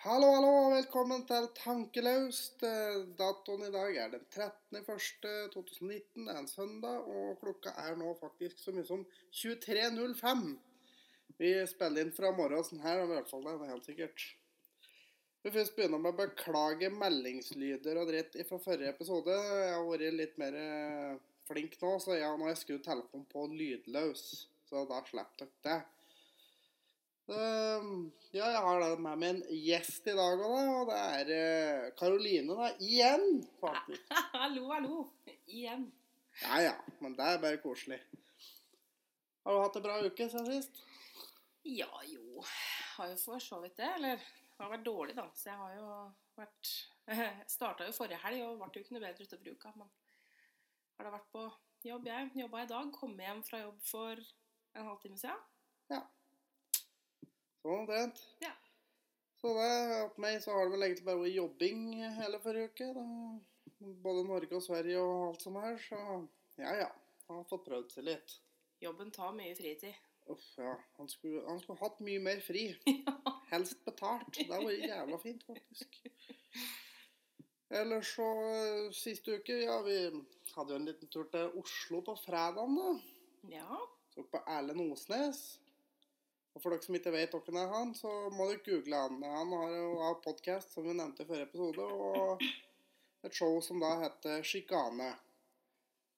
Hallo, hallo, og velkommen til Tankelaust. Eh, Datoen i dag er den 13.01.2019. Det er en søndag, og klokka er nå faktisk så mye som 23.05. Vi spiller inn fra morgenen her, i hvert fall det er helt sikkert. Vi først begynner med å beklage meldingslyder og dritt fra forrige episode. Jeg har vært litt mer eh, flink nå, så ja, nå har jeg skrudd telefonen på lydløs. Så da slipper dere det. Um, ja, jeg har da med meg en gjest i dag òg, og det er Karoline, da. Igjen, faktisk. hallo, hallo. Igjen. Ja ja, men det er bare koselig. Har du hatt en bra uke siden sist? Ja, jo Har jo for så vidt det. Eller det har vært dårlig, da. Så jeg har jo vært Starta jo forrige helg og ble jo ikke noe bedre utover uka. Men har da vært på jobb, jeg. Jobba i dag. Kom hjem fra jobb for en halvtime siden. Ja. Sånn omtrent. Ja. Så det, opp meg så har det vel egentlig bare vært jobbing hele forrige uke. Da. Både Norge og Sverige og alt sånt her. Så ja, ja. Han har fått prøvd seg litt. Jobben tar mye fritid. Uff, ja. Han skulle, han skulle hatt mye mer fri. Helst betalt. Det var jævla fint, faktisk. Ellers så siste uke, ja, vi hadde jo en liten tur til Oslo på fredagen, da. Ja. Så på Erlend Osnes. Og for dere som ikke vet hvem er han, så må dere google han. Han har jo podkast, som vi nevnte i forrige episode, og et show som da heter Sjikane.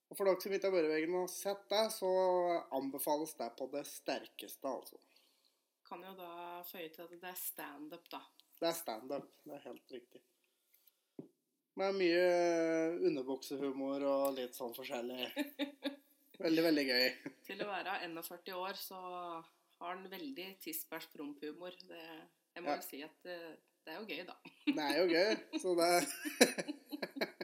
Og for dere som ikke har vært i veggen og sett det, så anbefales det på det sterkeste, altså. Kan jo da føye til at det er standup, da. Det er standup. Det er helt riktig. Med mye underbuksehumor og litt sånn forskjellig. Veldig, veldig gøy. Til å være 41 år, så har han veldig tispers promphumor. Jeg må Ja. jo si at det, det er jo gøy, da. Det er jo gøy, så det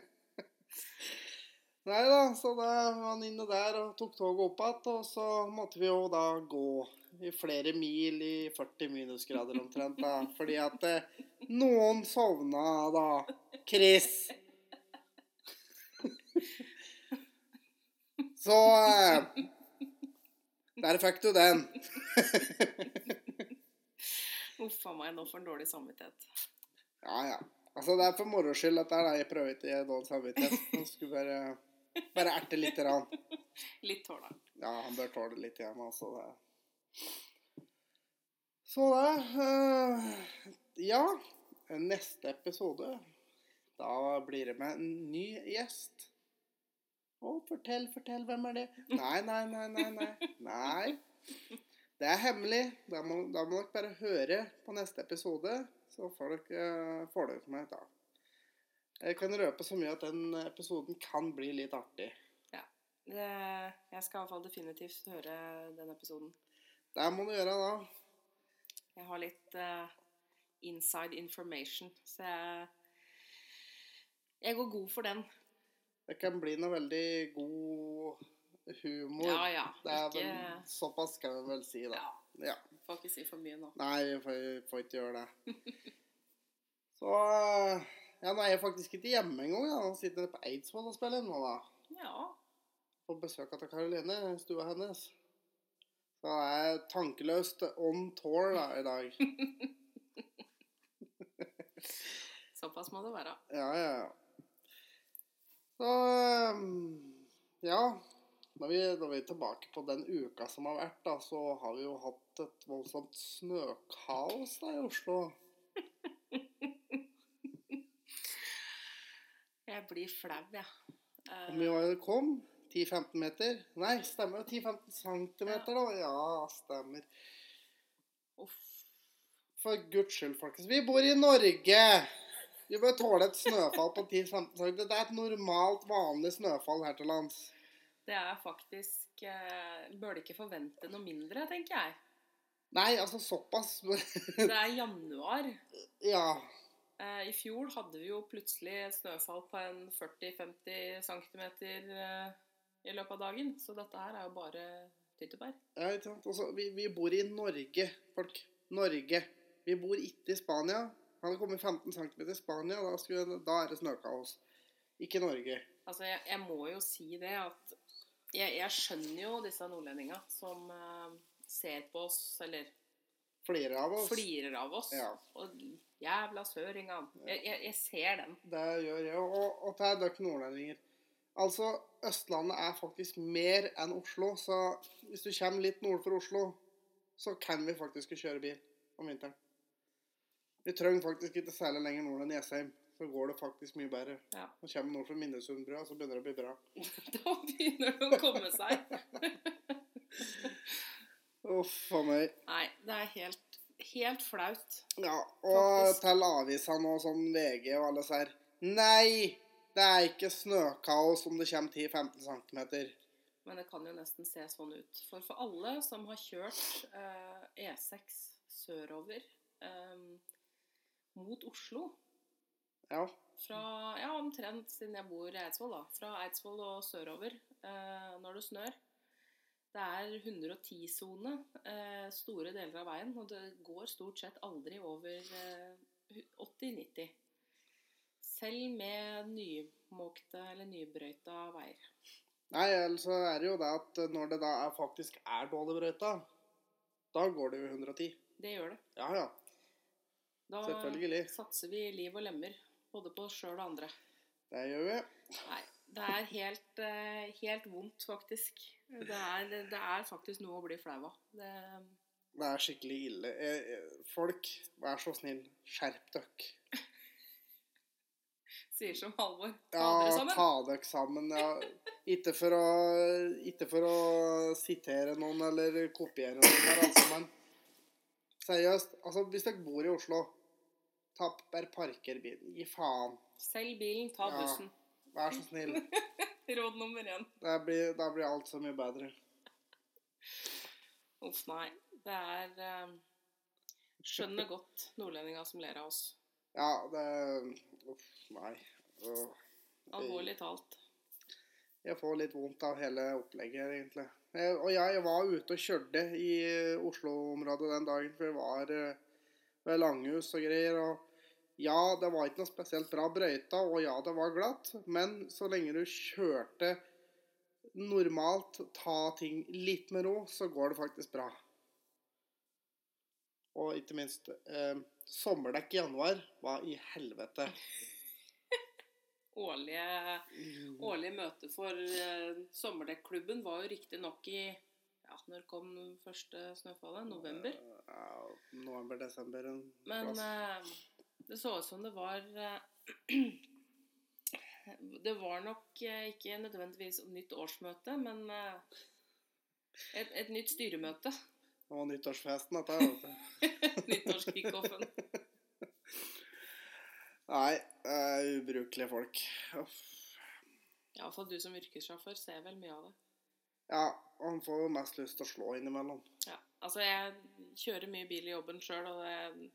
Nei da, så da var han inne der og tok toget opp igjen, og så måtte vi jo da gå i flere mil i 40 minusgrader omtrent, da, fordi at eh, noen sovna da. Chris. Så eh, Der fikk du den. Uff a meg, nå får han dårlig samvittighet. Ja, ja. Altså, det er for moro skyld at det er deg jeg prøver ikke å gi dårlig samvittighet. Han skulle bare, bare erte litt. grann. Litt tåler han. Ja, han bør tåle litt igjen, altså. Det. Så det uh, Ja. Neste episode, da blir det med en ny gjest. Å, fortell, fortell, hvem er det? Nei, nei, nei, nei. Nei. nei. Det er hemmelig. Da må, da må dere bare høre på neste episode, så får dere, får dere meg da. Jeg kan røpe så mye at den episoden kan bli litt artig. Det, jeg skal i hvert fall definitivt høre den episoden. Det må du gjøre da. Jeg har litt uh, inside information, så jeg Jeg går god for den. Det kan bli noe veldig god humor. Ja, ja. Det er Ikke vel, såpass kan vi vel si, da. ja, Ja. Får ikke si for mye nå. Nei, vi får, får ikke gjøre det. Så Ja, nå er jeg faktisk ikke hjemme engang. Jeg sitter jeg på Eidsvoll og spiller nå, da. Ja. På besøk av Karoline stua hennes. Så jeg er tankeløst on tour da, i dag. Såpass må det være. Ja, ja, ja. Så um, Ja. Når vi, når vi er tilbake på den uka som har vært, da, så har vi jo hatt et voldsomt snøkaos da i Oslo. Jeg blir flau, jeg. Eh, Hvor mye var det det kom? 10-15 meter? Nei, stemmer. 10-15 centimeter, da. Ja, stemmer. uff. For guds skyld, folkens. Vi bor i Norge! Vi bør tåle et snøfall på 10-15 cm. Det er et normalt, vanlig snøfall her til lands. Det er faktisk eh, Bør ikke forvente noe mindre, tenker jeg. Nei, altså såpass. Det er januar. ja. Eh, I fjor hadde vi jo plutselig et snøfall på en 40-50 cm eh, i løpet av dagen. Så dette her er jo bare tyttebær. Ja, ikke sant? Altså, vi, vi bor i Norge, folk. Norge. Vi bor ikke i Spania. Hadde kommet 15 cm i Spania, da, skulle, da er det snøkaos. Ikke Norge. Altså, jeg, jeg må jo si det at jeg, jeg skjønner jo disse nordlendinga som uh, ser på oss, eller flirer av oss. flirer av oss. Ja. Og jævla søringene. Jeg, jeg, jeg ser den. Det gjør jeg. Og, og til dere nordlendinger. Altså, Østlandet er faktisk mer enn Oslo, så hvis du kommer litt nord for Oslo, så kan vi faktisk kjøre bil om vinteren. Vi trenger faktisk ikke særlig lenger nord enn Jessheim. Så går det faktisk mye bedre. Ja. Nå kommer noen for Minnesundbrua, så begynner det å bli bra. Da begynner det å komme seg. Uff a meg. Nei, det er helt, helt flaut. Ja, og Faktisk. til avisene og sånn VG og alle disse her Nei! Det er ikke snøkaos om det kommer 10-15 cm. Men det kan jo nesten se sånn ut. For for alle som har kjørt eh, E6 sørover eh, mot Oslo Ja. fra ja, omtrent siden jeg bor i Eidsvoll, da. Fra Eidsvoll og sørover eh, når det snør. Det er 110-sone eh, store deler av veien, og det går stort sett aldri over eh, 80-90. Selv med nymåkte eller nybrøyta veier. Nei, ellers så er det jo det at når det da er, faktisk er dårlig brøyta, da går det jo 110. Det gjør det. Ja, ja. Da Selvfølgelig. satser vi liv og lemmer, både på oss sjøl og andre. Det gjør vi. Nei, det er helt, eh, helt vondt, faktisk. Det er, det er faktisk noe å bli flau av. Det, Det er skikkelig ille. Eh, eh, Folk, vær så snill, skjerp dere. sier som Halvor. Ta dere sammen. ta dere sammen. Ja. Ikke, for å, ikke for å sitere noen eller kopiere noen her, altså, men seriøst. Altså, hvis dere bor i Oslo, ta bare parker bilen. Gi faen. Selg bilen, ta Ja. bussen. Vær så snill. Råd nummer én. Da blir, da blir alt så mye bedre. Uff, nei. Det er eh, Skjønner godt nordlendinga som ler av oss. Ja, det Uff, nei. Uh, Alvorlig talt. Jeg får litt vondt av hele opplegget egentlig. Jeg, og jeg, jeg var ute og kjørte i eh, Oslo-området den dagen, for jeg var eh, ved Langhus og greier. og ja, det var ikke noe spesielt bra brøyta, og ja, det var glatt, men så lenge du kjørte normalt, ta ting litt med ro, så går det faktisk bra. Og ikke minst eh, sommerdekk i januar. Hva i helvete? Årlige, årlige møte for eh, sommerdekklubben var jo riktignok i ja, Når kom første snøfallet? November? Ja, November-desember. Men eh, det så ut som det var eh, Det var nok eh, ikke nødvendigvis nytt årsmøte, men eh, et, et nytt styremøte. Det var nyttårsfesten, dette. her. Nyttårskickoffen. Nei, uh, ubrukelige folk. Uff. Iallfall du som yrkessjåfør ser vel mye av det. Ja, han får jo mest lyst til å slå innimellom. Ja, altså jeg kjører mye bil i jobben sjøl, og det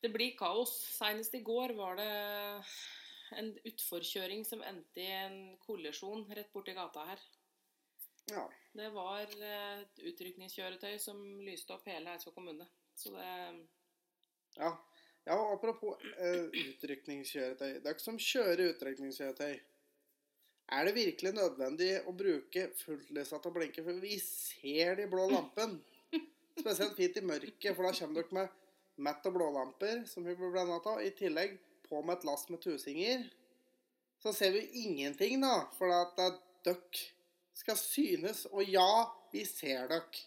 Det blir kaos. Senest i går var det en utforkjøring som endte i en kollisjon rett borti gata her. Ja. Det var eh, et utrykningskjøretøy som lyste opp hele Eidsvoll kommune. Så det Ja, ja og apropos uh, utrykningskjøretøy. ikke som kjører utrykningskjøretøy, er det virkelig nødvendig å bruke fulltlysa til å blinke? For vi ser de blå lampene. Spesielt fint i mørket, for da kommer dere med matt og blålamper, som vi ble blenda av. I tillegg på med et lass med tusinger. Så ser vi ingenting, da, for at døkk skal synes. Og ja, vi ser døkk.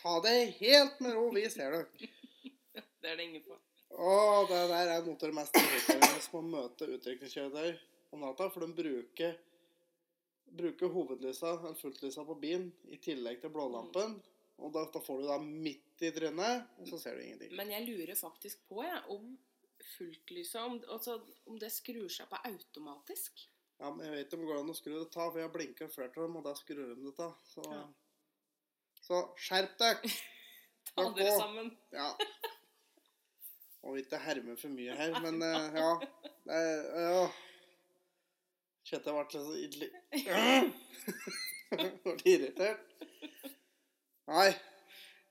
Ta det helt med ro, vi ser døkk. Det er det ingen på. Å, det der er noe av det mest irriterende som å møte utrykningskjøretøy om natta. For de bruker, bruker hovedlysa, eller fulltlysa på bilen, i tillegg til blålampen. Og da, da får du da midt i trynet, og så ser du ingenting. Men jeg lurer faktisk på jeg, om fultlyset om, altså, om det skrur seg på automatisk. Ja, men jeg vet om det går an å skru det av, for jeg blinka flere av dem, og da skrur de det av. Så, Ja. så skjerp deg! Ta dere sammen. Ja. Og ikke herme for mye her, men uh, ja. Er- ja. Kjetil ble litt så ille Ble irritert. Nei.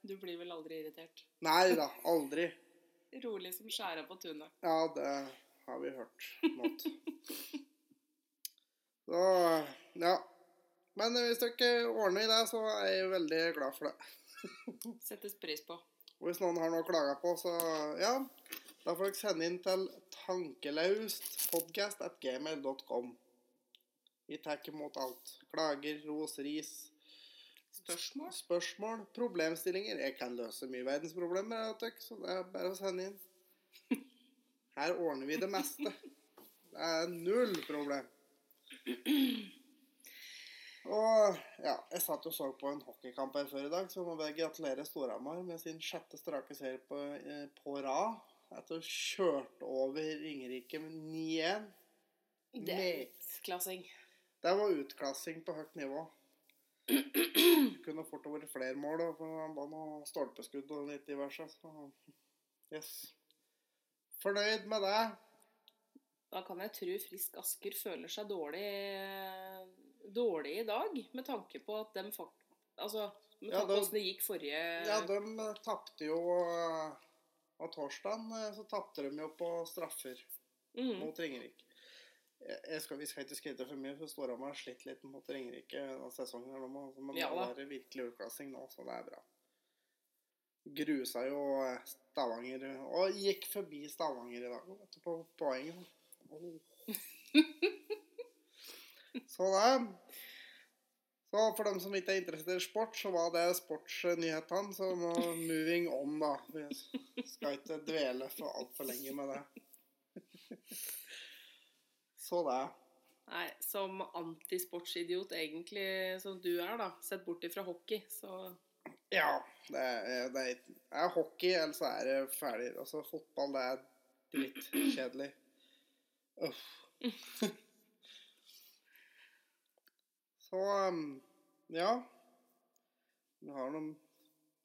Du blir vel aldri irritert. Nei da. Aldri. Rolig som skjæra på tunet. Ja, det har vi hørt. Så ja. Men hvis dere ordner i det, så er jeg veldig glad for det. Settes pris på. Og hvis noen har noe å klage på, så ja, da får dere sende inn til tankelaustpodcast.gmail.com. Vi tar imot alt. Klager, ros, ris, Spørsmål? spørsmål, problemstillinger. Jeg kan løse mye verdensproblemer, så det er bare å sende inn. Her ordner vi det meste. Det er null problem. Og ja, jeg satt og så på en hockeykamp her før i dag, så må jeg gratulere Storhamar med sin sjette strake serie på, eh, på rad. Etter å ha kjørt over Ringerike med 9-1. Det er utklassing. Det var utklassing på høyt nivå. Kunne fort vært flere mål, da, for det var noe stolpeskudd og litt diverse. Så yes. Fornøyd med det. Da kan jeg tro Frisk Asker føler seg dårlig, dårlig i dag, med tanke på at de fakt... Altså, med Ja, de, på åssen det gikk forrige Ja, de tapte jo Av På torsdagen eh, så tapte de jo på straffer mm. mot Ringerike. Jeg skal, vi skal ikke skryte for mye, for Storhamar har slitt litt mot Ringerike denne sesongen. her nå, altså, Men Ja da. er det virkelig utklassing nå, så det er bra. Grusa jo eh, Stavanger Og gikk forbi Stavanger i dag vet du, på poenget. Oh. Så det Så for dem som ikke er interessert i sport, så var det sportsnyhetene. Så nå moving on, da. Vi skal ikke dvele for altfor lenge med det. Så det. Nei, som antisportsidiot egentlig som du er, da, sett bort ifra hockey, så Ja. Det er, det er, hockey, eller så er det ferdig. Altså, fotball, det er drittkjedelig. Uff. Så um, ja. Vi har, noen,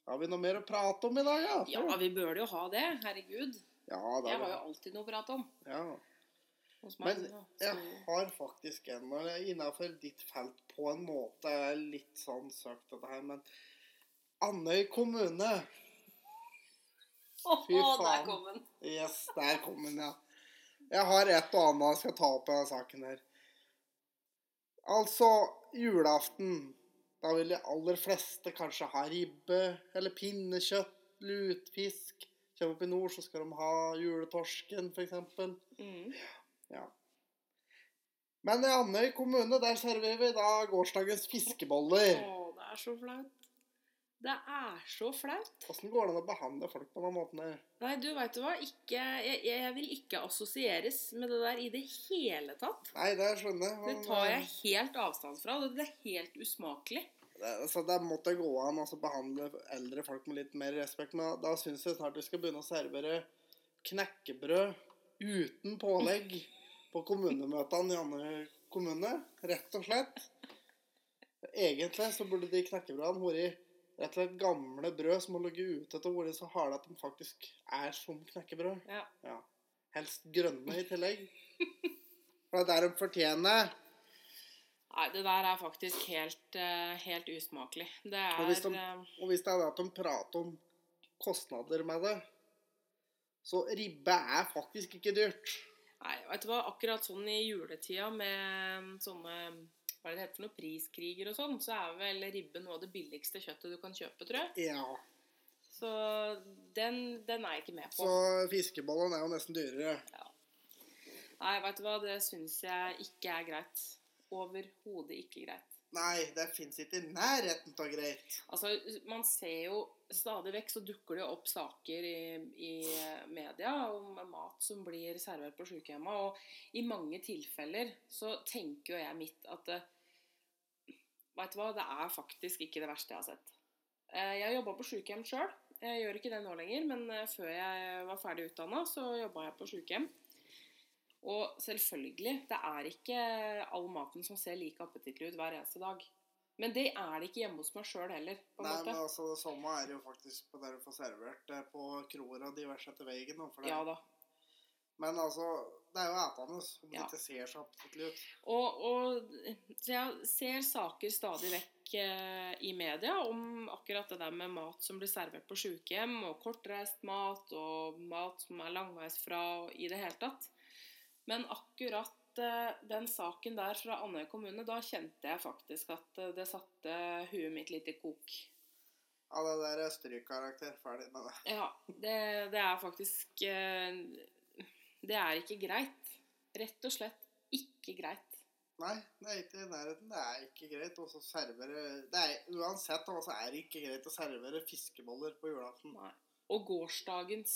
har vi noe mer å prate om i dag, da? Ja, vi bør jo ha det. Herregud. Ja, det Jeg har jo alltid noe å prate om. Ja. Hos meg, Men jeg har faktisk en innenfor ditt felt på en måte er litt sånn søkt dette her, men Andøy kommune Fy der faen. kom den. Yes, der kom den, ja. Jeg har et og annet jeg skal ta opp i denne saken her. Altså, julaften. Da vil de aller fleste kanskje ha ribbe eller pinnekjøtt, lutfisk. Kommer opp i nord, så skal de ha juletorsken, f.eks. Mm. Ja. Men i Andøy kommune, der serverer vi da gårsdagens fiskeboller. Å, det er så flaut. Det er så flaut. Åssen går det an å behandle folk på den måten her? Nei, du veit du hva, ikke, jeg, jeg vil ikke assosieres med det der i det hele tatt. Nei, det skjønner jeg. Det tar jeg eh, helt avstand fra. Det er helt usmakelig. Det, så det måtte gå an å behandle eldre folk med litt mer respekt. Men da syns jeg snart vi skal begynne å servere knekkebrød uten pålegg på kommunemøtene i andre kommune. Rett og slett. Egentlig så burde de knekkebrødene vært rett og slett gamle brød som har ligget ute til å være så harde at de faktisk er som knekkebrød. Ja. Helst grønne i tillegg. For det er der de fortjener. Nei, det der er faktisk helt, eh, helt usmakelig. Det er Og hvis de- eh, Og hvis det er det at de prater om kostnader med det, så ribbe er faktisk ikke dyrt. Nei, vet du hva, akkurat sånn i juletida med sånne hva er det heter for noe, priskriger og sånn, så er vel ribbe noe av det billigste kjøttet du kan kjøpe, tror jeg. Ja. Så den, den er jeg ikke med på. Så fiskebollen er jo nesten dyrere. Ja. Nei, vet du hva, det syns jeg ikke er greit. Overhodet ikke greit. Nei, det fins ikke i nærheten av greit. Altså, man ser jo stadig vekk så dukker det opp saker i, i media om mat som blir servert på sykehjemmet, og i mange tilfeller så tenker jo jeg mitt at Veit Vet du hva, det er faktisk ikke det verste jeg har sett. Eh, Jeg jobba på sykehjem sjøl. Jeg gjør ikke det nå lenger, men eh, før jeg var ferdig utdanna, så jobba jeg på sykehjem. Og selvfølgelig, det er ikke all maten som ser like appetittlig ut hver eneste dag. Men det er det ikke hjemme hos meg sjøl heller. på Nei, måte. men altså, det samme er jo faktisk på det du får servert eh, på kroer og diverse etter veien. Ja da. Men altså, det er jo etende om det ikke ser så appetittlig ut. Og, og så jeg ser saker stadig vekk eh, i media om akkurat det der med mat som blir servert på sykehjem, og kortreist mat, og mat som er langveisfra, og i det hele tatt. Men akkurat eh, den saken der fra Andøy kommune, da kjente jeg faktisk at eh, det satte huet mitt litt i kok. Ja, det der er strykkarakter. Ferdig med det. Ja, det, det er faktisk eh, Det er ikke greit. Rett og slett ikke greit. Nei, det er ikke i nærheten. Det er ikke greit å servere det er, Uansett altså, så er det ikke greit å servere fiskeboller på julaften. Nei. Og gårsdagens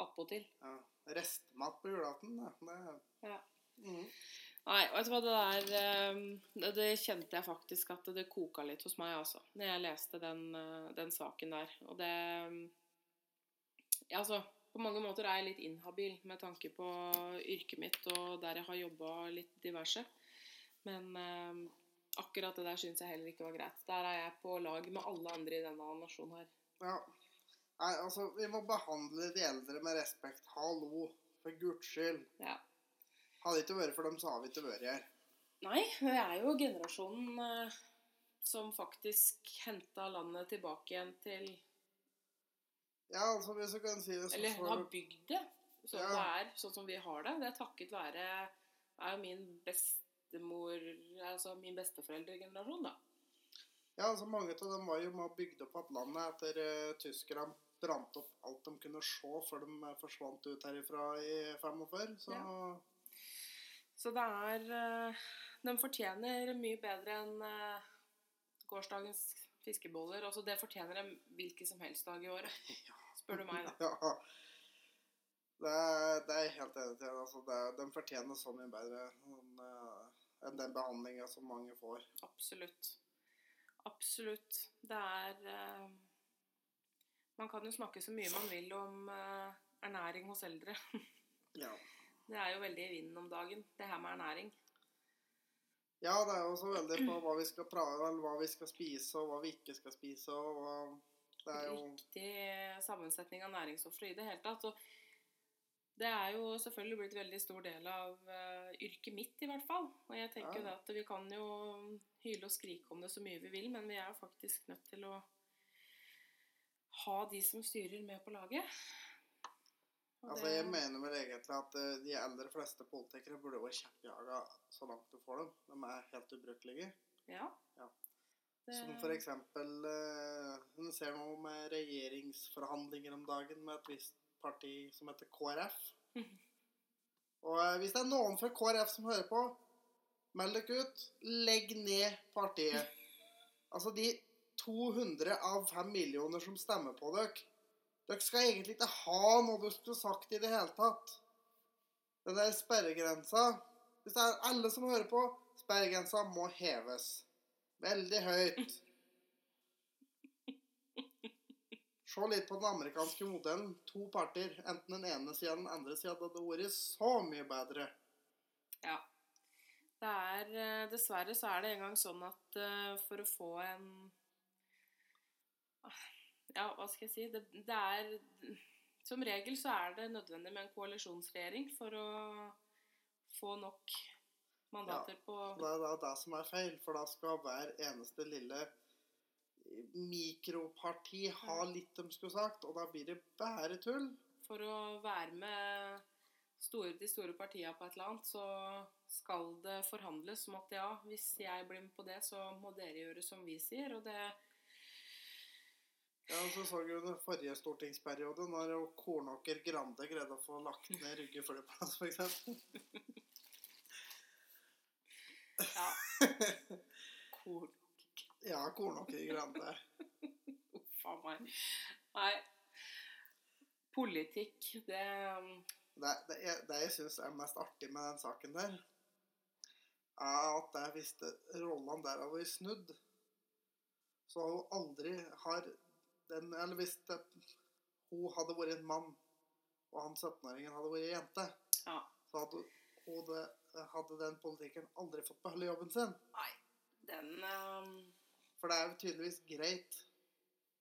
attpåtil. Ja. Restmat på julaften. Det, Ja. mm. Nei, vet du hva, det der eh, det, det kjente jeg faktisk at det koka litt hos meg, altså. Når jeg leste den, eh, den saken der. Og det Ja, altså. På mange måter er jeg litt inhabil med tanke på yrket mitt og der jeg har jobba litt diverse. Men eh, akkurat det der syns jeg heller ikke var greit. Der er jeg på lag med alle andre i denne nasjonen her. ja. Nei, altså, vi må behandle de eldre med respekt. Hallo. For guds skyld. Ja. Hadde ikke vært for dem, så hadde vi ikke vært her. Nei, det er jo generasjonen eh, som faktisk henta landet tilbake igjen til Ja, altså, hvis du kan si det sånn Eller har bygd det sånn Ja. det er, sånn som vi har det. Det er takket være er jo min bestemor Altså min besteforeldregenerasjon, da. Ja, altså Mange av dem var jo med og bygde opp igjen landet etter uh, tyskerne brant opp alt de kunne se før de eh, forsvant ut herifra i 45. Så Ja. Så det er eh, De fortjener mye bedre enn eh, gårsdagens fiskeboller. Altså Det fortjener de hvilken som helst dag i året. Spør du meg, da. ja. Det er, det er helt enig i. Altså, det de fortjener så mye bedre enn, enn den behandlinga som mange får. Absolutt. Absolutt. Det er Man kan jo snakke så mye man vil om eh, ernæring hos eldre. Ja. Det er jo veldig i vinden om dagen, det her med ernæring. ja, det er jo også veldig på hva vi skal prate om, hva vi skal spise, og hva vi ikke skal spise. og hva, Det er jo Riktig sammensetning av næringsstoffer i det hele tatt. Og det er jo selvfølgelig blitt veldig stor del av uh, yrket mitt, i hvert fall. Og jeg tenker Ja. at vi kan jo hyle og skrike om det så mye vi vil, men vi er faktisk nødt til å ha de som styrer, med på laget. Og Altså, Jeg mener vel egentlig at eh, de aller fleste politikere burde være kjeppjaga så langt du får dem. De er helt ubrukelige. Ja. Ja. Det, Som for eksempel eh, Hun ser noe med regjeringsforhandlinger om dagen med et visst parti som heter KrF. Og eh, hvis det er noen fra KrF som hører på, meld dere ut. Legg ned partiet. Altså de 200 av 5 millioner som stemmer på dere. Dere skal egentlig ikke ha noe dere skulle sagt i det hele tatt. Den der sperregrensa Hvis det er alle som hører på, sperregrensa må heves. Veldig høyt. Se litt på den amerikanske modellen. To parter. Enten den ene sida den andre sida. Det hadde vært så mye bedre. Ja. Det er eh, Dessverre så er det en gang sånn at eh, for å få en Ja, hva skal jeg si det, det er Som regel så er det nødvendig med en koalisjonsregjering for å få nok mandater på Det er da det som er feil, for da skal hver eneste lille mikroparti ha litt de skulle sagt, og da blir det bare tull. For å være med store, de store partiene på et eller annet, så skal det forhandles om at ja, hvis jeg blir med på det, så må dere gjøre som vi sier. Og det Ja, så så vi under forrige stortingsperiode, når Kornåker Grande greide å få lagt ned Rygge flyplass, f.eks. Ja. Kornåker Ja, Kornåker Grande. Uff a meg. Nei. Politikk, det Det, det, jeg- det jeg syns er mest artig med den saken der, er at det hvis det- rollene der hadde vært snudd, så har hun aldri har den Eller hvis det, hun hadde vært en mann, og han 17-åringen hadde vært en jente, Ja. så hadde, hun det, hadde den politikeren aldri fått beholde jobben sin. Nei. Den Um... For det er jo tydeligvis greit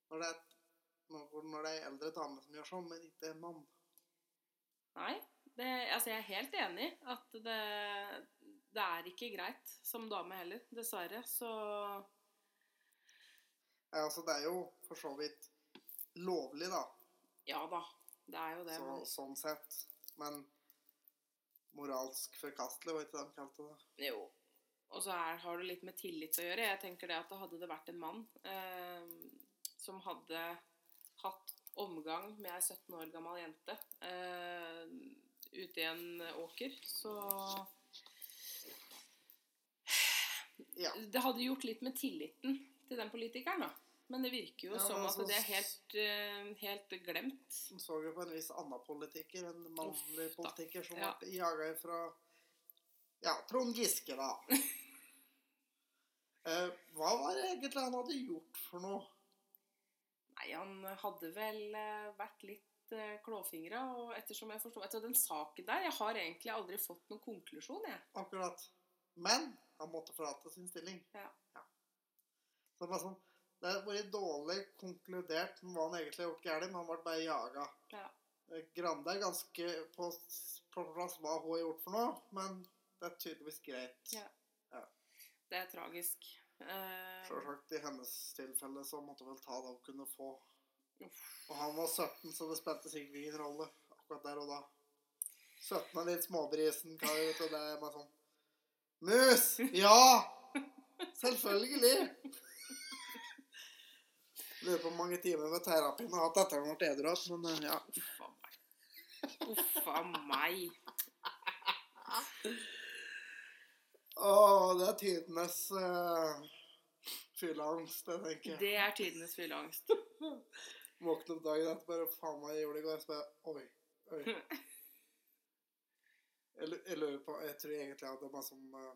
når det er, når, det er eldre dame som gjør sånn, men ikke en mann. Nei. Det, altså jeg er helt enig at det, det er ikke greit som dame heller, dessverre. Så Ja, altså, det er jo for så vidt lovlig, da. ja da. Det er jo det. Så, men- sånn sett. Men moralsk forkastelig, var ikke det de kalte det? Jo. Og så er, har det litt med tillit å gjøre. Jeg tenker det at Hadde det vært en mann, eh, som hadde hatt omgang med ei 17 år gammel jente eh, ute i en åker, så Ja. Det hadde gjort litt med tilliten til den politikeren, da. Men det virker jo Ja, som at det er helt, uh, helt glemt. Man så jo på en viss annen politiker, en mannlig Uff, politiker, som Ja. ble jaga fra ja, Trond Giske, da. uh, hva var det egentlig han hadde gjort for noe? Nei, han hadde vel uh, vært litt klåfingra, og ettersom jeg forstår etter den saken der Jeg har egentlig aldri fått noen konklusjon, jeg. Akkurat. Men han måtte forlate sin stilling. Ja. Så det var sånn, det har vært dårlig konkludert med hva han egentlig har gjort galt, men han ble bare jaga. Ja. Eh, Grande er ganske på, på plass hva hun har gjort for noe, men det er tydeligvis greit. Ja. Det er tragisk. Uh... Sjølsagt i hennes tilfelle så måtte vel ta det hun kunne få. Uff. Og han var 17, så det spilte sikkert ingen rolle akkurat der og da. 17 er litt småbrisen, kar, du. Det er bare sånn Mus! Ja! Selvfølgelig! Lurer på hvor mange timer med terapien har hatt etter han ble edru igjen, men ja. Uff a meg. Uffa meg. Å, det er tidenes uh, fylleangst, det tenker jeg. Det er tidenes fylleangst. Våkne opp dagen etter bare Faen meg, jeg gjorde det i går. Så bare Oi. Oi. Jeg, jeg lurer på Jeg tror egentlig at det er meg som eh,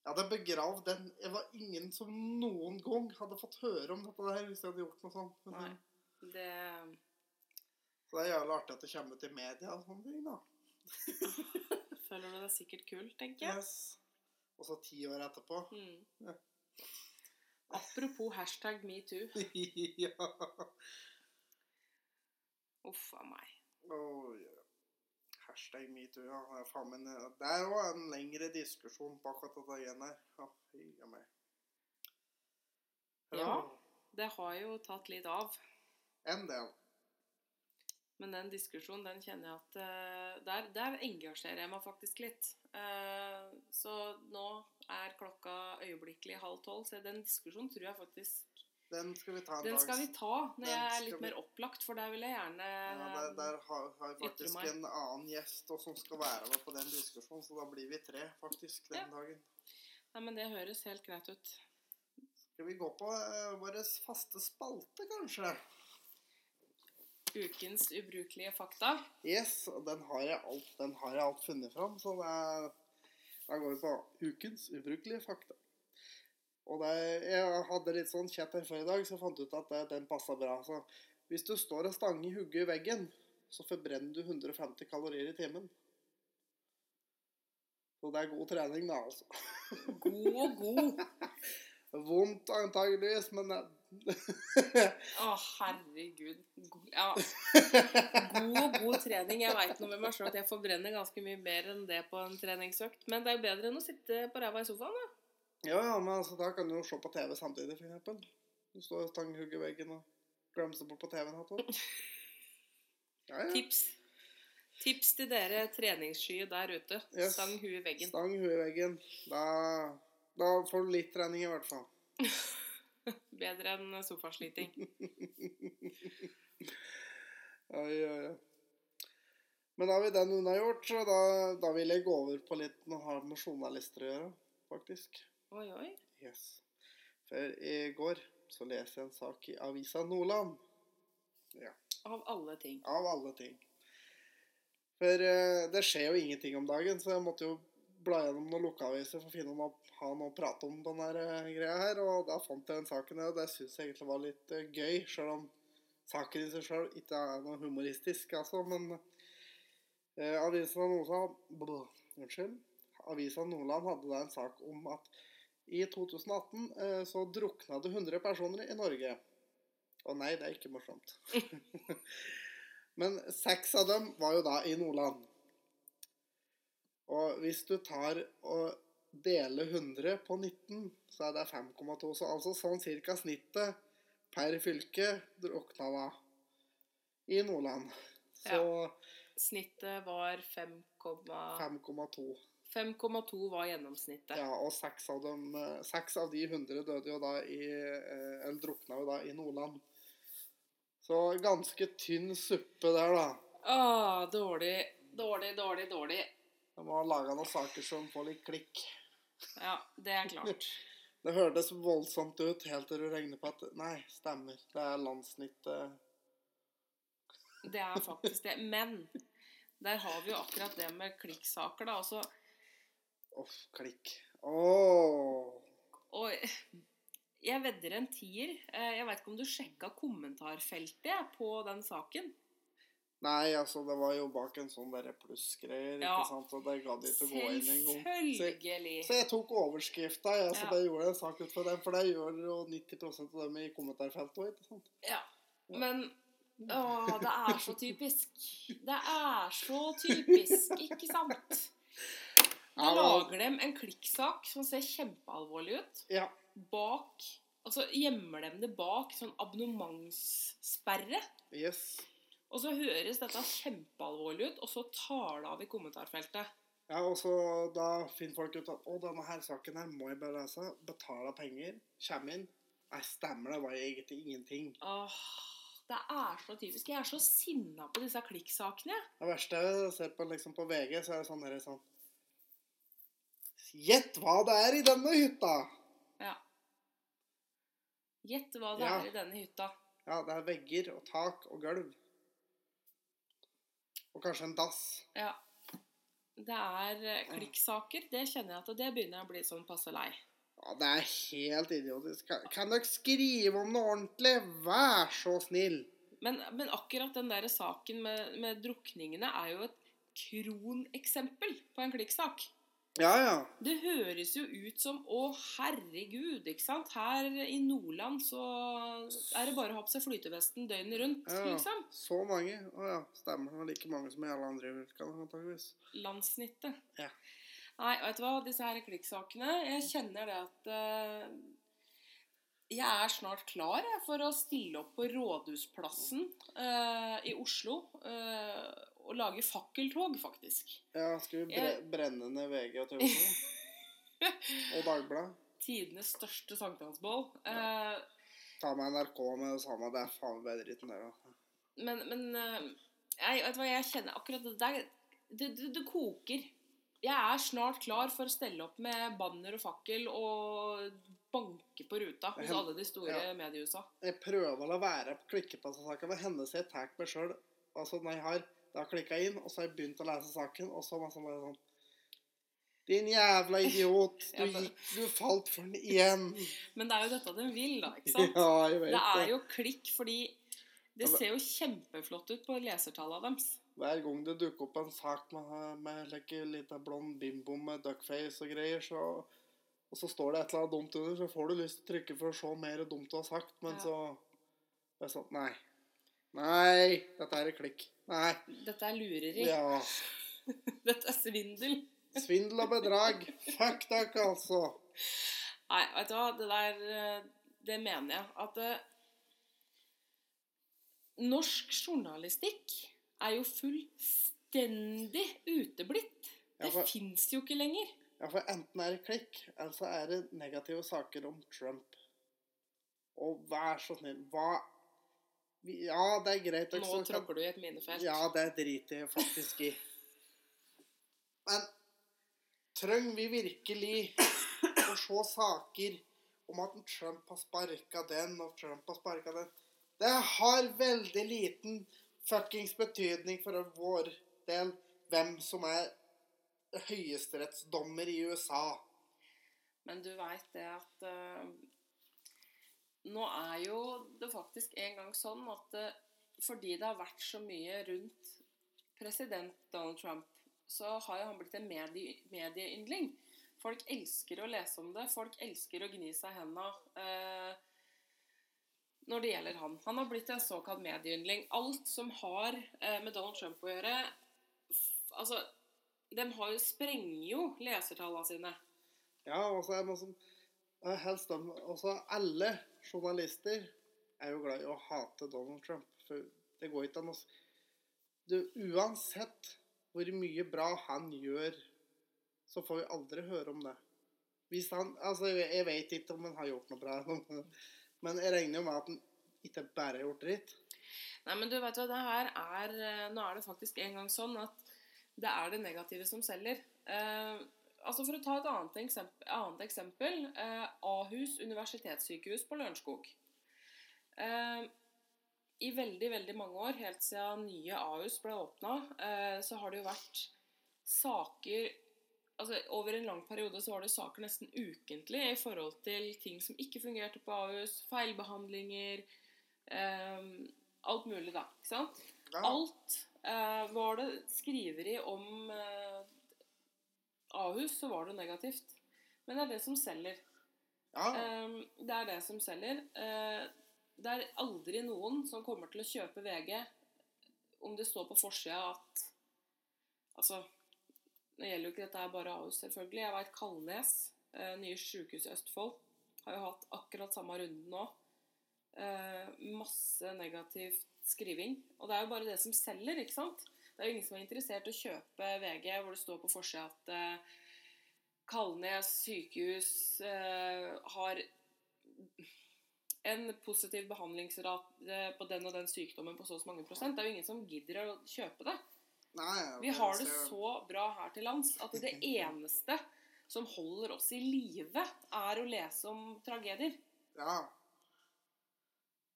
Jeg hadde begravd den Det var ingen som noen gang hadde fått høre om dette der hvis jeg hadde gjort noe sånt. Nei. eh, Det Så det er jævlig artig at det kommer ut i media og sånne ting, da. føler du deg sikkert kul, tenker jeg. Yes. Og så ti år etterpå. Mm. Ja. Apropos hashtag metoo. ja. Uff a meg. Oh, ja. Hashtag metoo, ja. Faen meg Det er jo en lengre diskusjon på akkurat dette igjen her. Ja, fy meg. Ja. Det har jo tatt litt av. En del. Men den diskusjonen, den kjenner jeg at eh, der, der engasjerer jeg meg faktisk litt. Eh, så nå er klokka øyeblikkelig halv tolv, så den diskusjonen tror jeg faktisk Den skal vi ta en Den dags. skal vi ta når Den jeg er litt vi- mer opplagt, for der vil jeg gjerne Ja, der, der har, har vi faktisk en annen gjest og som skal være med på den diskusjonen, så da blir vi tre faktisk den Ja. dagen. Nei, men det høres helt greit ut. Skal vi gå på uh, vår faste spalte, kanskje? Ukens ubrukelige fakta. Yes, og den har jeg alt, den har jeg alt funnet fram, så da går vi på ukens ubrukelige fakta. Og det, jeg hadde litt sånn chat her før i dag, så jeg fant ut at det, den passet bra. Så hvis du står og stanger i hugget i veggen, så forbrenner du 150 kalorier i timen. Så det er god trening, da, altså. God og god. Vondt antageligvis, men Å, Å, herregud. God, ja. god og god trening. Jeg veit nå med meg sjøl at jeg forbrenner ganske mye mer enn det på en treningsøkt. Men det er jo bedre enn å sitte på ræva i sofaen, da. Ja, ja, men altså, da kan du jo se på TV samtidig, for eksempel. Du står og stanghugger veggen og glemser bort på TV-en. Ja, ja. Tips. Tips til dere treningsskye der ute. Yes. Stang huet i veggen. Stang huet i veggen. Da, da får du litt trening, i hvert fall. Bedre enn sofasliting. Oi, oi, oi. Men da har vi den unnagjort, så da, da vil jeg gå over på litt noe har med journalister å gjøre, faktisk. Oi, oi. Yes. For i går så leser jeg en sak i Avisa Nordland. Av alle ting. Av alle ting. For uh, det skjer jo ingenting om dagen, så jeg måtte jo bla gjennom noen lokalaviser for å finne noe, ha noe å prate om på denne eh, greia her. Og da fant jeg den saken, og det syns jeg egentlig var litt uh, gøy. Selv om saken i seg sjøl ikke er noe humoristisk, altså. Men uh, Avisa Nordland Blå, Unnskyld. Avisa Nordland hadde da en sak om at i 2018 eh, så drukna det 100 personer i Norge. Å nei, det er ikke morsomt. Men seks av dem var jo da i Nordland. Og hvis du tar og deler 100 på 19, så er det 5,2. Så altså sånn cirka snittet per fylke drukna da i Nordland. Så Snittet var 5,2. 5,2. 5,2 var gjennomsnittet. Ja, og seks av, dem, eh, seks av de 100 døde jo da i eh, Eller drukna jo da i Nordland. Så ganske tynn suppe der, da. Åh, dårlig, dårlig, dårlig, dårlig. De må ha laga noen saker som får litt klikk. Ja, det er klart. Det hørtes voldsomt ut helt til du regner på at Nei, stemmer. Det er landssnittet. Det er faktisk det. Men der har vi jo akkurat det med klikksaker, da. Altså, Uff, klikk. Åh. og jeg vedder en tier. Eh, Jeg veit ikke om du sjekka kommentarfeltet på den saken? Nei, altså, det var jo bak en sånn derre plussgreier, Ja. ikke sant, og det gadd ikke å gå inn engang. Selvfølgelig. så jeg tok overskrifta, jeg, så Ja. det gjorde en sak ut fra den, for det gjør jo 90% av dem i kommentarfeltet òg, ikke sant? Ja. Men Å, det er så typisk. Det er så typisk, ikke sant? Ja, lager de en klikksak som ser kjempealvorlig ut. Ja. Bak Altså gjemmer de det bak sånn abonnementssperre. Yes. Og så høres dette kjempealvorlig ut, og så tar det av i kommentarfeltet. Ja, og så da finner folk ut at å, denne her saken her må jeg bare lese. Betaler penger, kommer inn. Nei, stemmer det, var egentlig ingenting. Åh, det er så typisk. Jeg er så sinna på disse klikksakene. Det verste jeg ser på, liksom, på VG, så er det sånn her sånn Gjett hva det er i denne hytta! Ja. Gjett hva det Ja. er i denne hytta. Ja, det er vegger og tak og gulv. Og kanskje en dass. Ja. Det er eh, klikksaker. Det kjenner jeg at det begynner jeg å bli sånn passe lei. Ja, det er helt idiotisk. Kan, kan dere skrive om noe ordentlig? Vær så snill. Men, men akkurat den der saken med, med drukningene er jo et kroneksempel på en klikksak. Ja, ja. Det høres jo ut som Å, herregud, ikke sant? Her i Nordland så er det bare å ha på seg flytevesten døgnet rundt, Ja. liksom. Så mange. Å ja, stemmer. Det like mange som i alle andre fylkene, antakeligvis. Landssnittet. Ja. Nei, vet du hva, disse her klikksakene Jeg kjenner det at uh, Jeg er snart klar jeg, for å stille opp på Rådhusplassen uh, i Oslo eh, og lage fakkeltog, faktisk. Ja, skal vi bre brenne ned VG og TV 2? og Dagbladet? Tidenes største sankthansbål. Eh, Ta med NRK med det samme. Det er faen bedre dritten der, da. men men eh, jeg, vet hva, jeg kjenner akkurat det der det, det, det koker. Jeg er snart klar for å stelle opp med banner og fakkel og banke på ruta hos alle de store ja. mediehusa. Jeg prøver å la være på klikkepassasaken. Det hender seg jeg tar meg sjøl Altså, når jeg har da klikka inn, og så har jeg begynt å lese saken, og så masse bare sånn Din jævla idiot. Du, gikk, du falt for den igjen. Men det er jo dette den vil, da. ikke sant? Ja, jeg vet Det er jo klikk fordi det ser jo kjempeflott ut på lesertallene deres. Hver gang det dukker opp en sak med, med like, lita blond bimbo med duckface og greier, så, og så står det et eller annet dumt under, så får du lyst til å trykke for å se mer dumt du har sagt, men Ja. så sånn Nei. Nei, dette er klikk. Nei. Dette er lureri. Ja. Dette er svindel. Svindel og bedrag. Fuck dere, altså. Nei, vet du hva, det der eh, Det mener jeg. At eh, norsk journalistikk er jo fullstendig uteblitt. Ja, Det for- fins jo ikke lenger. Ja, for enten er det klikk, eller så er det negative saker om Trump. Og vær så snill, hva Ja, det er greit. også. Nå sant? tråkker du i et minefelt. Ja, det driter jeg faktisk i. Men trenger vi virkelig å se saker om at Trump har sparka den, og Trump har sparka den? Det har veldig liten fuckings betydning for vår del hvem som er høyesterettsdommer i USA. Men du veit det at eh, Nå er jo det faktisk en gang sånn at eh, fordi det har vært så mye rundt president Donald Trump, så har jo han blitt en medie, medieyndling. Folk elsker å lese om det. Folk elsker å gni seg i henda eh, når det gjelder han. Han har blitt en såkalt medieyndling. Alt som har eh, med Donald Trump å gjøre Altså, de har jo, sprenger jo lesertallene sine. Ja, og så er det noe som helst dem Også alle journalister er jo glad i å hate Donald Trump. For det går ikke an å Uansett hvor mye bra han gjør så får vi aldri høre om det. Hvis han Altså, jeg vet ikke om han har gjort noe bra, men jeg regner jo med at han ikke bare har gjort dritt. Nei, men du vet hva, det her er eh, Nå er det faktisk en gang sånn at det er det negative som selger. Eh, altså For å ta et annet eksempel, annet eksempel eh, Ahus universitetssykehus på Lørenskog. Eh, I veldig, veldig mange år, helt siden nye Ahus ble åpna, eh, så har det jo vært saker altså Over en lang periode så var det saker nesten ukentlig i forhold til ting som ikke fungerte på Ahus, feilbehandlinger eh, Alt mulig, da. Ikke sant? Ja. Alt eh, var det skriveri om eh, Ahus, så var det negativt. Men det er det som selger. ja. Um, det er det som selger. Uh, det er aldri noen som kommer til å kjøpe VG om det står på forsida at Altså, det gjelder jo ikke dette er bare Ahus, selvfølgelig. Jeg veit Kalnes, uh, nye sykehus i Østfold, har jo hatt akkurat samme runden nå. Uh, masse negativt skriving. Og det er jo bare det som selger, ikke sant? Det er jo ingen som er interessert i å kjøpe VG hvor det står på forsida at eh, Kalnes sykehus eh, har en positiv behandlingsrate på den og den sykdommen på så og så mange prosent. Det er jo ingen som gidder å kjøpe det. Nei, Vi har det så bra her til lands at det eneste som holder oss i live, er å lese om tragedier. Ja.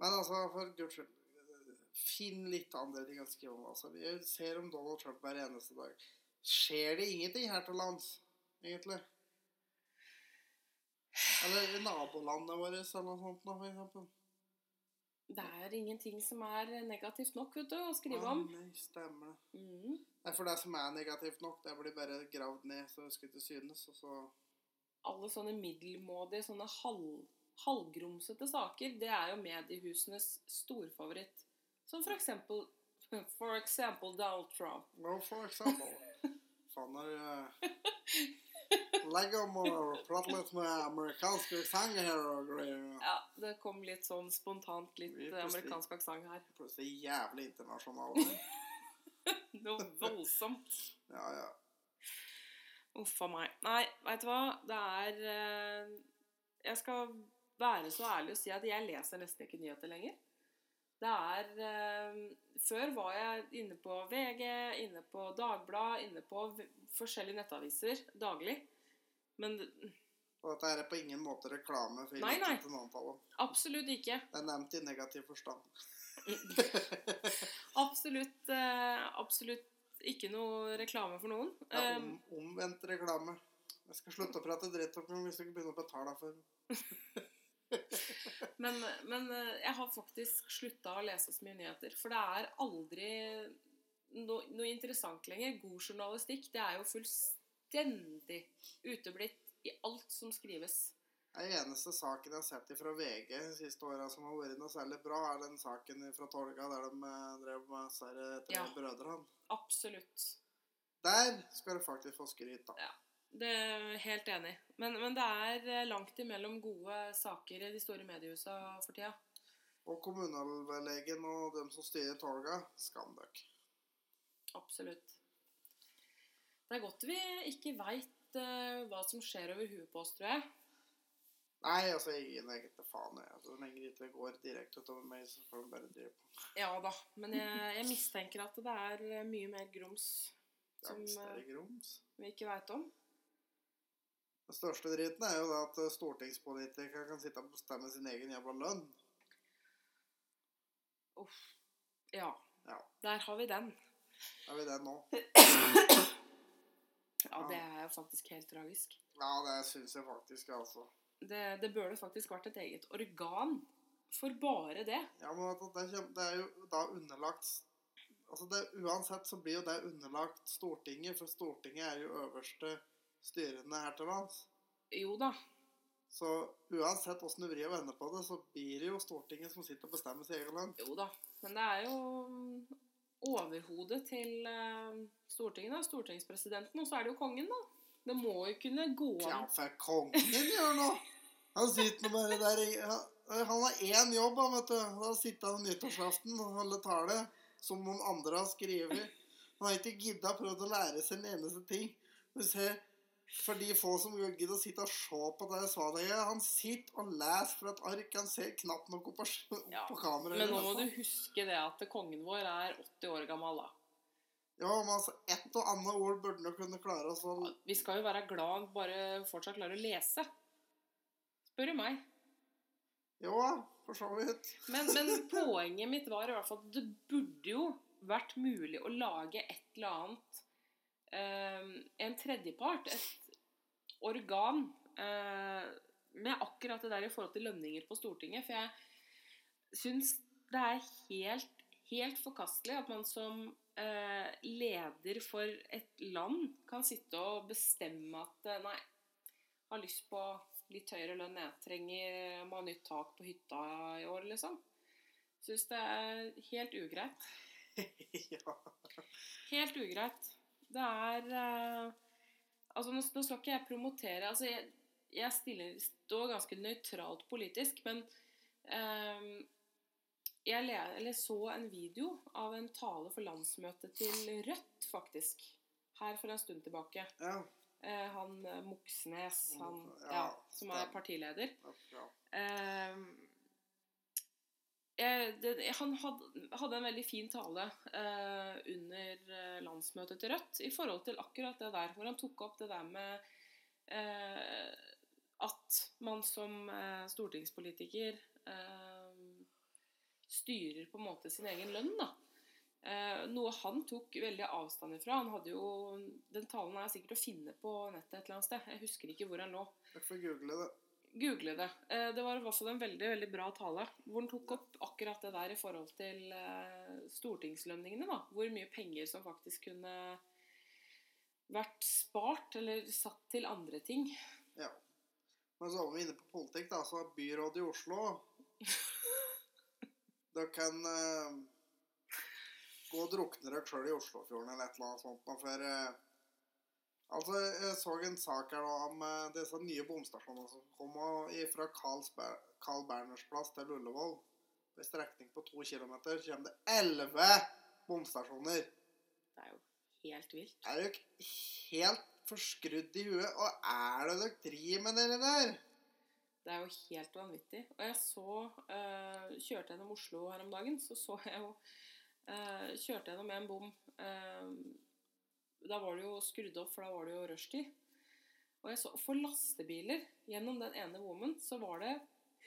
Men altså, for guds skyld Finn litt andre ting å skrive om. Altså. Vi ser om Donald Trump hver eneste dag. Skjer det ingenting her til lands, egentlig? Eller i nabolandet vårt, eller noe sånt, for eksempel. Det er ingenting som er negativt nok vet du, å skrive om. Nei, stemmer det. Det Nei, for det som er negativt nok, det blir bare gravd ned så det skal ikke synes, og så Alle sånne middelmådige, sånne halv, halvgrumsete saker, det er jo mediehusenes storfavoritt. Som for eksempel For eksempel Donald Trump. No, for eksempel. Faen er uh, Legg om og prate litt med amerikanske sanger her og greier. Ja, det kom litt sånn spontant litt eh, amerikansk aksent her. Plutselig jævlig internasjonal. Noe voldsomt. Ja, ja. Uff a meg. Nei, veit du hva? Det er eh, Jeg skal være så ærlig og si at jeg leser nesten ikke nyheter lenger. Det er eh, Før var jeg inne på VG, inne på Dagbladet, inne på forskjellige nettaviser daglig. Men Og dette er på ingen måte reklame for Nei, nei. absolutt ikke. Det er nevnt i negativ forstand. Absolutt, eh, absolutt ikke noe reklame for noen. Er Eh, om, omvendt reklame. Jeg skal slutte å prate dritt om hvis du ikke begynner å betale for den. Men, men eh, jeg har faktisk slutta å lese så mye nyheter. For det er aldri noe, noe interessant lenger. God journalistikk det er jo fullstendig uteblitt i alt som skrives. Den eneste saken jeg har sett fra VG de siste åra som har vært noe særlig bra, er den saken fra Tolga der de eh, drev med disse tre Ja. brødrene. Absolutt. Der skal du faktisk få skryt, da. Ja. Det er helt enig. Men, men det er eh, langt imellom gode saker i de store mediehusa for tida. Og kommunallegen og dem som styrer Tolga, skam dere. Absolutt. Det er godt vi ikke veit hva som skjer over huet på oss, tror jeg. Nei, altså, jeg gir egentlig faen. Jeg. Altså, Så lenge det ikke går direkte utover meg, så får de bare drive på. Ja da, men jeg, jeg mistenker at det er eh, mye mer grums som eh, det er grums. vi ikke veit om. Den største driten er jo det at stortingspolitikere kan sitte og bestemme sin egen jævla lønn. Uff. Ja. Ja. Der har vi den. Har vi den nå? Ja, det er jo faktisk helt tragisk. Ja, det syns jeg faktisk, altså. Det, det burde faktisk vært et eget organ for bare det. Ja, men det, det er jo da underlagt Altså, det, Uansett så blir jo det underlagt Stortinget, for Stortinget er jo øverste styrende her til lands. Jo da. Så uansett åssen du vrir og vender på det, så blir det jo Stortinget som sitter og bestemmer sitt egen land. Jo da. Men det er jo overhodet til eh, Stortinget, da. Stortingspresidenten. Og så er det jo kongen, da. Det må jo kunne gå Ja, an. for kongen gjør nå! Han sitter nå bare der i Han, han har én jobb, han, vet du. Da sitter han nyttårsaften og holder tale som noen andre har skrevet. Han har ikke gidda prøvd å lære seg en eneste ting. Du ser For de få som gidder å sitte og se på det Svanøyet Han sitter og leser fra et ark. Han ser knapt nok opp på, opp Ja, på kameraet. Men nå må du huske det at kongen vår er 80 år gammel, da. Ja, men altså, ett og annet ord burde han kunne klare. Altså. Så... Vi skal jo være glad han bare fortsatt klarer å lese. Spør du meg. Jo, for så vidt. Men, men poenget mitt var i hvert fall at det burde jo vært mulig å lage et eller annet En tredjepart, et organ, eh, med akkurat det der i forhold til lønninger på Stortinget. For jeg syns det er helt, helt forkastelig at man som eh, leder for et land kan sitte og bestemme at eh, Nei, har lyst på litt høyere lønn. Jeg trenger må ha nytt tak på hytta i år, liksom. Syns det er helt ugreit. ja. Helt ugreit. Det er eh, Altså, nå, nå skal ikke jeg promotere Altså, jeg, jeg stiller, står ganske nøytralt politisk, men eh, jeg, le, eller så en video av en tale for landsmøtet til Rødt, faktisk. Her for en stund tilbake. ja. Uh, han Moxnes, han Ja, ja, som er partileder. ja. Eh, han hadde, en veldig fin tale eh, under eh, landsmøtet til Rødt i forhold til akkurat det der, hvor han tok opp det der med eh, at man som stortingspolitiker styrer på en måte sin egen lønn, da. Noe han tok veldig avstand ifra. Han hadde jo, Den talen er sikkert å finne på nettet et eller annet sted. Jeg husker ikke hvor han lå. Jeg får google det. Google det. Eh, Det var i hvert fall en veldig veldig bra tale. Hvor han tok opp akkurat det der i forhold til eh, stortingslønningene. da. Hvor mye penger som faktisk kunne vært spart eller satt til andre ting. Ja. Men så var vi inne på politikk, da. Så byrådet i Oslo Dere kan uh, gå og drukne dere sjøl i Oslofjorden eller et eller annet sånt. For eh, Altså, jeg så en sak her da om eh, disse nye bomstasjonene som kom fra Carl Berners plass til Ullevål. En strekning på to kilometer kommer det elleve bomstasjoner. Det er jo helt vilt. Er dere helt forskrudd i huet? Og er det dere driver med dere der? Det er jo helt vanvittig. Og jeg så uh, Kjørte gjennom Oslo her om dagen, så så jeg jo uh, Kjørte gjennom en bom. eh, da var det jo skrudd opp, for da var det jo rushtid. Og jeg så For lastebiler gjennom den ene woman, så var det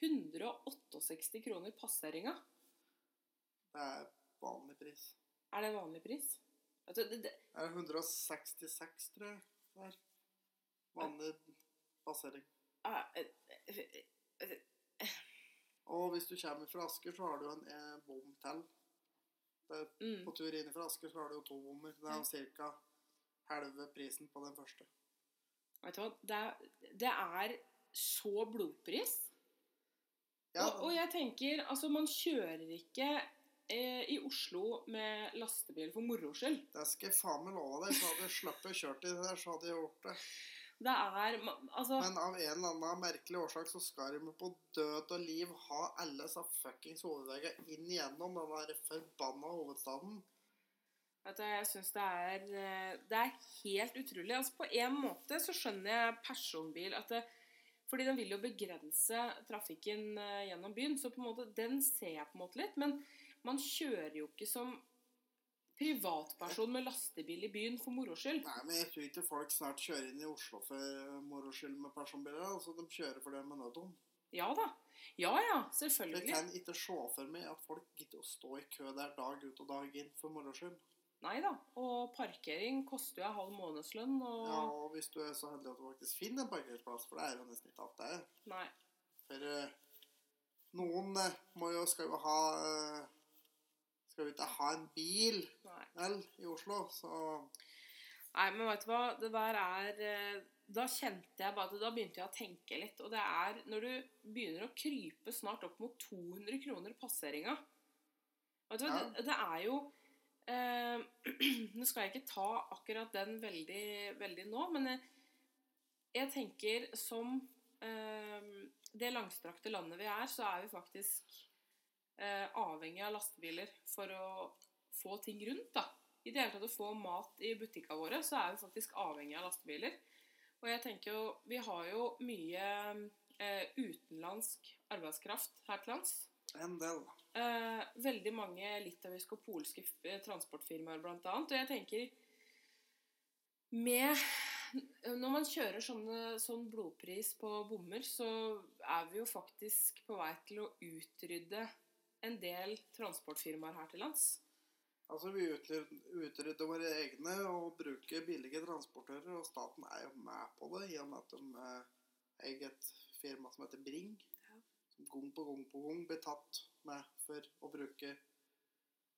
168 kroner passeringa. Det er vanlig pris. Er det vanlig pris? Du, det, det, er 166, tror jeg. Det er vanlig passering. er, eh, eh, Og hvis du kommer fra Asker, så har du en eh, bom til. Mm. på tur inn fra Asker så har du jo to bommer. Det er ca. halve prisen på den første. Vet du hva? Det er, det er så blodpris. Ja, Og, og jeg tenker, altså man kjører ikke eh, i Oslo med lastebil for moro skyld. det skal jeg faen meg love deg. Så hadde jeg sluppet kjørt i det der, så hadde jeg gjort det. Det er Altså, Men av en eller annen merkelig årsak så skal de på død og liv ha alle disse fuckings hovedveiene inn igjennom den der forbanna hovedstaden. Vet du, jeg syns det er eh, Det er helt utrolig. Altså På en måte så skjønner jeg personbil at det, Fordi den vil jo begrense trafikken eh, gjennom byen, så på en måte den ser jeg på en måte litt. Men man kjører jo ikke som privatperson med lastebil i byen for moro skyld. Nei, men jeg tror ikke folk snart kjører inn i Oslo for moro skyld med personbiler. Altså, de kjører for det med nødom. Ja da. Ja ja, Jeg selvfølgelig. kan ikke se for meg at folk gidder å stå i kø der dag ut og dag inn for moro skyld. Nei da. Og parkering koster jo en halv månedslønn, og Ja, og hvis du er så heldig at du faktisk finner en parkeringsplass, for det er jo nesten ikke alt det er. Nei. For uh, noen uh, må jo, skal jo ha uh, Skal jo ikke ha en bil, nei. vel, i Oslo, så Nei, men vet du hva? Det der er Da kjente jeg bare at Da begynte jeg å tenke litt. Og det er når du begynner å krype snart opp mot 200 kroner passeringa Vet du hva? Ja. Det, det er jo eh, Nå skal jeg ikke ta akkurat den veldig, veldig nå, men jeg, jeg tenker som eh, det langstrakte landet vi er, så er vi faktisk eh, avhengig av lastebiler for å få ting rundt, da. I det hele tatt å få mat i butikkene våre, så er vi faktisk avhengig av lastebiler. Og jeg tenker jo Vi har jo mye eh, utenlandsk arbeidskraft her til lands. En del. Eh, veldig mange litauiske og polske eh, transportfirmaer blant annet. Og jeg tenker med Når man kjører sånne, sånn blodpris på bommer, så er vi jo faktisk på vei til å utrydde en del transportfirmaer her til lands. Altså, vi utrydder, våre egne og bruker billige transportører, og staten er jo med på det i og med at de eh, eier et firma som heter Bring, gang på gang på gang blir tatt med for å bruke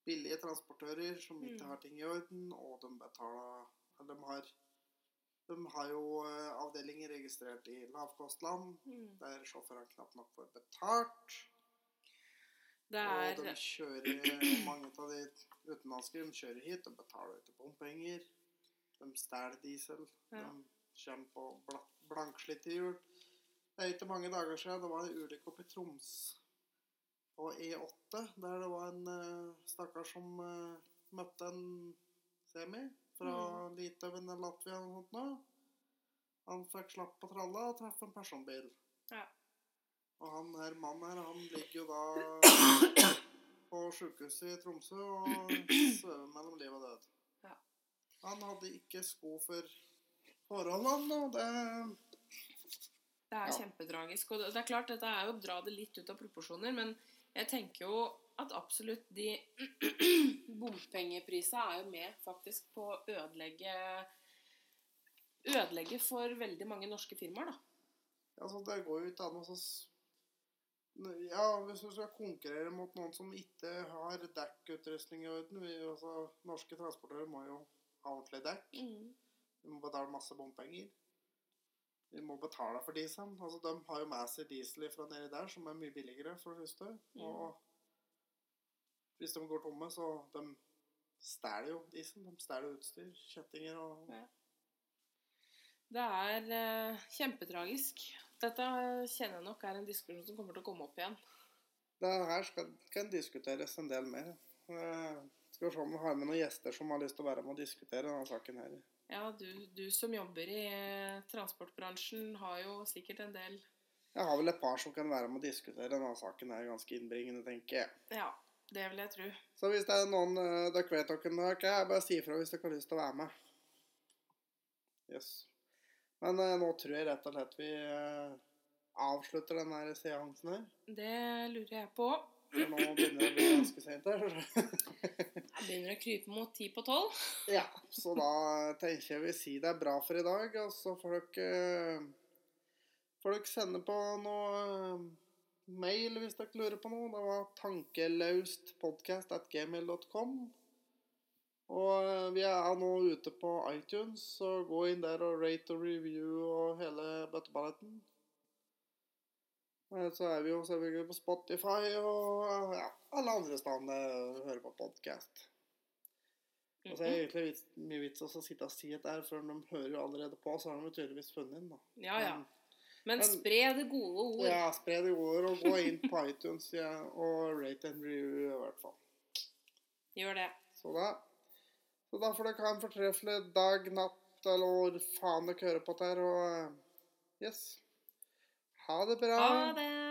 billige transportører som ikke Mm. har ting i orden, og de betaler de har, de har jo eh, avdelinger registrert i lavkostland, der sjåførene knapt nok får betalt. Det Og de er kjører mange av de utenlandske de kjører hit, de betaler ikke bompenger. De stjeler diesel. Ja. De kommer på bla- blankslitte hjul. Det er ikke mange dager siden det var en ulykke oppe i Troms på E8, der det var en uh, stakkar som uh, møtte en semi fra Mm. Litauen eller Latvia eller noe sånt. nå. Han fikk slapp på tralla og traff en personbil. Ja. Og han her mannen her, han ligger jo da på sykehuset i Tromsø og svever mellom liv og død. Ja. Han hadde ikke sko for forholdene, og det Det er Ja. kjempetragisk. Og det er klart, dette er jo å dra det litt ut av proporsjoner, men jeg tenker jo at absolutt de bompengeprisene er jo med faktisk på å ødelegge Ødelegge for veldig mange norske firmaer, da. Altså, det går jo ikke an å så Ja, hvis du skal konkurrere mot noen som ikke har dekkutrustning i orden vi, altså, Norske transportører må jo ha ordentlig dekk. Vi må betale masse bompenger. Vi må betale for dieselen. Altså, de har jo med seg diesel fra nedi der, som er mye billigere, for det første. Mm. Og hvis de går tomme, så de stjeler jo diesel. De stjeler utstyr, kjettinger og Ja. Det er eh, kjempetragisk. Dette kjenner jeg nok er en diskusjon som kommer til å komme opp igjen. Det her skal, kan diskuteres en del mer. Eh, skal vi se om vi har med noen gjester som har lyst til å være med og diskutere denne saken her. Ja, du, du som jobber i eh, transportbransjen, har jo sikkert en del Jeg har vel et par som kan være med å diskutere denne saken er ganske innbringende, tenker jeg. Ja, det vil jeg tro. Så hvis det er noen uh, dere vet dere dere er, bare si ifra hvis dere har lyst til å være med. Yes. Men uh, nå tror jeg rett og slett vi uh, avslutter denne seansen her. Det lurer jeg på. For nå begynner det å bli ganske sent her. Jeg begynner å krype mot ti på tolv. ja, så da tenker jeg vi sier det er bra for i dag. Og så får dere, eh, får dere sende på noe eh, mail hvis dere lurer på noe. Det var tankelaustpodcast.gmail.com. Og eh, vi er nå ute på iTunes, så gå inn der og rate og review og hele bøtteballetten. Eh, Så er vi jo selvfølgelig på Spotify og ja, alle andre steder du hører på podkast. Og så er det egentlig vits, mye vits å sitte og si dette for de hører jo allerede på, så har de tydeligvis funnet den. da. Ja, ja. Men- Men spre det gode ord. Ja, spre det gode ord, og gå inn på iTunes ja, og rate and review i hvert fall. Gjør det. Så da, så da får dere ha en fortreffelig dag, natt, eller hvor faen dere hører på dette og eh, yes. Ha det bra. Ha det!